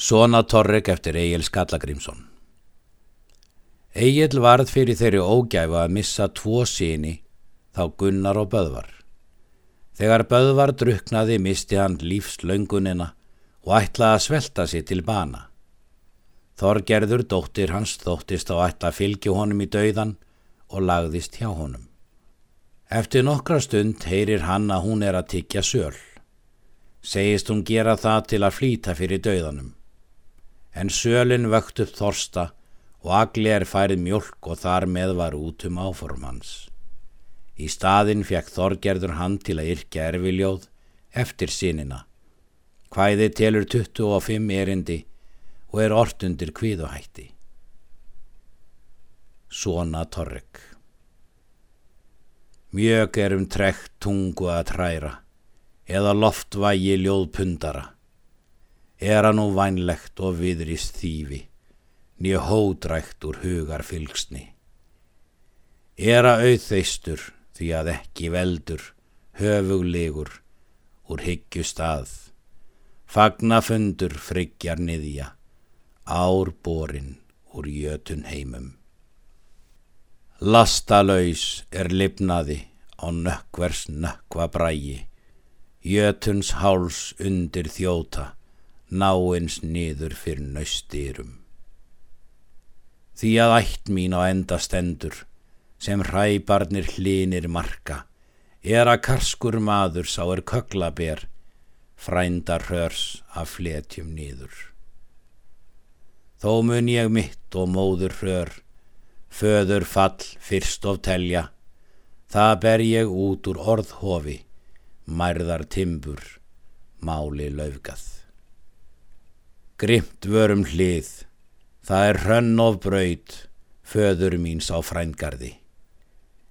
Svona Torrek eftir Egil Skallagrimsson Egil varð fyrir þeirri ógæfu að missa tvo síni, þá Gunnar og Böðvar. Þegar Böðvar druknaði misti hann lífslöngunina og ætlaði að svelta sér til bana. Þorgerður dóttir hans þóttist á ætla að fylgja honum í dauðan og lagðist hjá honum. Eftir nokkra stund heyrir hann að hún er að tikja söl. Segist hún gera það til að flýta fyrir dauðanum en sölin vökt upp þorsta og agli er færið mjölk og þar með var út um áformans. Í staðin fekk Þorgerður hann til að yrkja erfiljóð eftir sinina. Hvæði telur 25 erindi og er ortundir kvíðuhætti. Svona torrek. Mjög er um trekt tungu að træra eða loftvægi ljóðpundara er hann nú vænlegt og viðrist þýfi, nýja hódrækt úr hugar fylgsni. Er að auðþeistur því að ekki veldur, höfuglegur, úr hyggju stað, fagnafundur friggjar niðja, ár borin úr jötun heimum. Lastalauðs er lifnaði á nökkvers nökkva brægi, jötuns háls undir þjóta, náins niður fyrir nöystýrum. Því að ætt mín á enda stendur, sem hræbarnir hlinir marka, er að karskur maður sá er köglaber, frændar hörs af fletjum niður. Þó mun ég mitt og móður hör, föður fall fyrst of telja, það ber ég út úr orðhofi, mærðar timbur, máli laufgað. Grimt vörum hlið, það er hrönn of braut, föður míns á frængarði.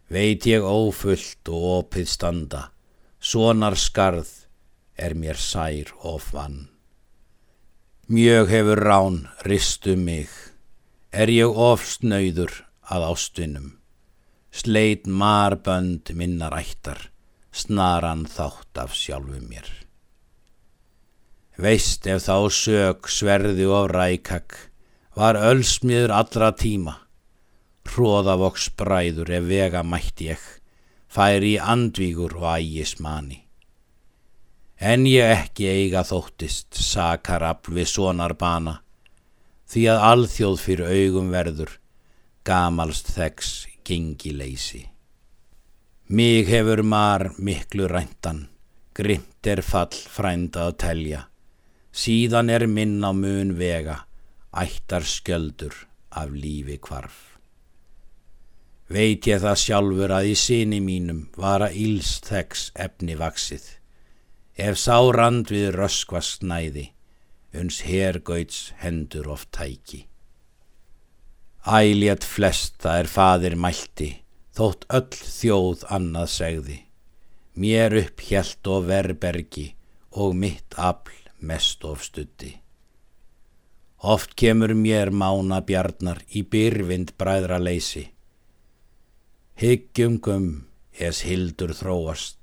Veit ég ófullt og opið standa, sonar skarð er mér sær of vann. Mjög hefur rán ristu mig, er ég ofsnauður að ástunum. Sleit marbönd minnar ættar, snaran þátt af sjálfu mér. Veist ef þá sög sverði og rækak var ölsmiður allra tíma. Hróðavoks bræður ef vega mætti ég, færi í andvígur og ægis mani. En ég ekki eiga þóttist, sakar afl við sonar bana, því að alþjóð fyrir augum verður, gamalst þeggs gengi leysi. Mig hefur mar miklu ræntan, grimt er fall frænda að telja, síðan er minn á mun vega, ættar sköldur af lífi kvarf. Veit ég það sjálfur að í sinni mínum var að ílst þeggs efni vaksið, ef sá rand við röskva snæði, uns hergauts hendur oft tæki. Æljat flest það er fadir mælti, þótt öll þjóð annað segði, mér upp hjælt og verbergi og mitt afl mest of stutti. Oft kemur mér mána bjarnar í byrvind bræðra leysi. Hyggjum gum es hildur þróast,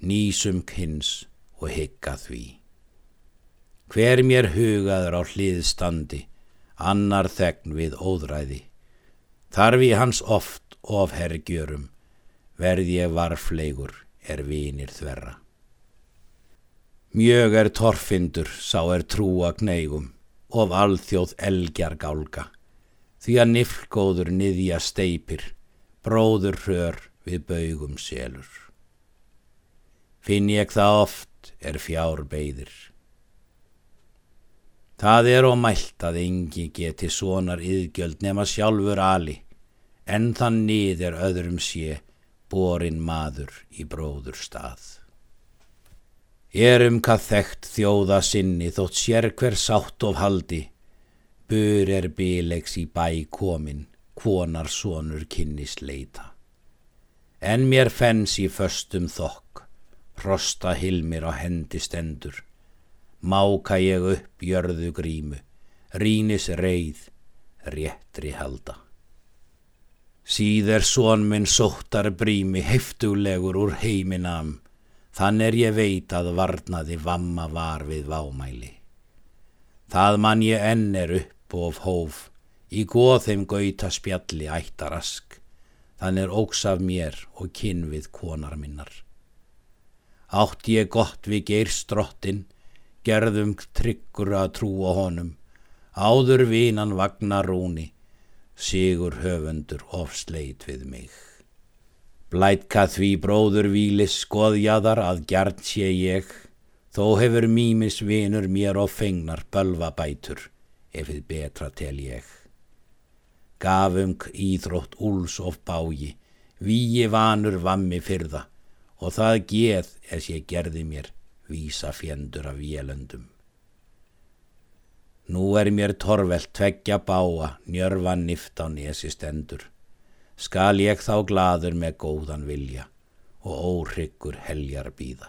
nýsum kynns og hygga því. Hver mér hugaður á hlið standi, annar þegn við óðræði. Þarf ég hans oft of herrgjörum, verð ég varfleigur er vinir þverra. Mjög er torfindur, sá er trúa kneigum, of alþjóð elgjar gálga, því að niflgóður niðja steipir, bróður hrör við baugum selur. Finn ég það oft er fjár beigðir. Það er ómælt að engi geti sonar yðgjöld nema sjálfur ali, en þann niður öðrum sé, borin maður í bróður stað. Erum hvað þekkt þjóða sinni þótt sér hver sátt of haldi, bur er bílegs í bæ komin, kvonar sonur kynnis leita. En mér fenns í föstum þokk, prosta hilmir á hendi stendur, máka ég upp jörðu grímu, rínis reið, réttri halda. Síðer són minn sóttar brími heftulegur úr heiminam, Þann er ég veit að varnaði vamma var við vámæli. Það mann ég enn er upp og hóf, í góð þeim gauta spjalli ættarask, þann er óks af mér og kinn við konar minnar. Átt ég gott við geirstrottin, gerðum tryggur að trúa honum, áður vinan vagnar rúni, sigur höfundur ofsleit við mig. Blætka því bróður vílis skoðjaðar að gjarn sé ég, þó hefur mýmis vinur mér og fengnar bölva bætur, ef þið betra tel ég. Gafung íþrótt úls of bági, víi vanur vammi fyrða, og það geð es ég gerði mér vísa fjendur af vélöndum. Nú er mér torvelt tveggja báa, njörfa nift á nesi stendur skal ég þá gladur með góðan vilja og óryggur heljar býða.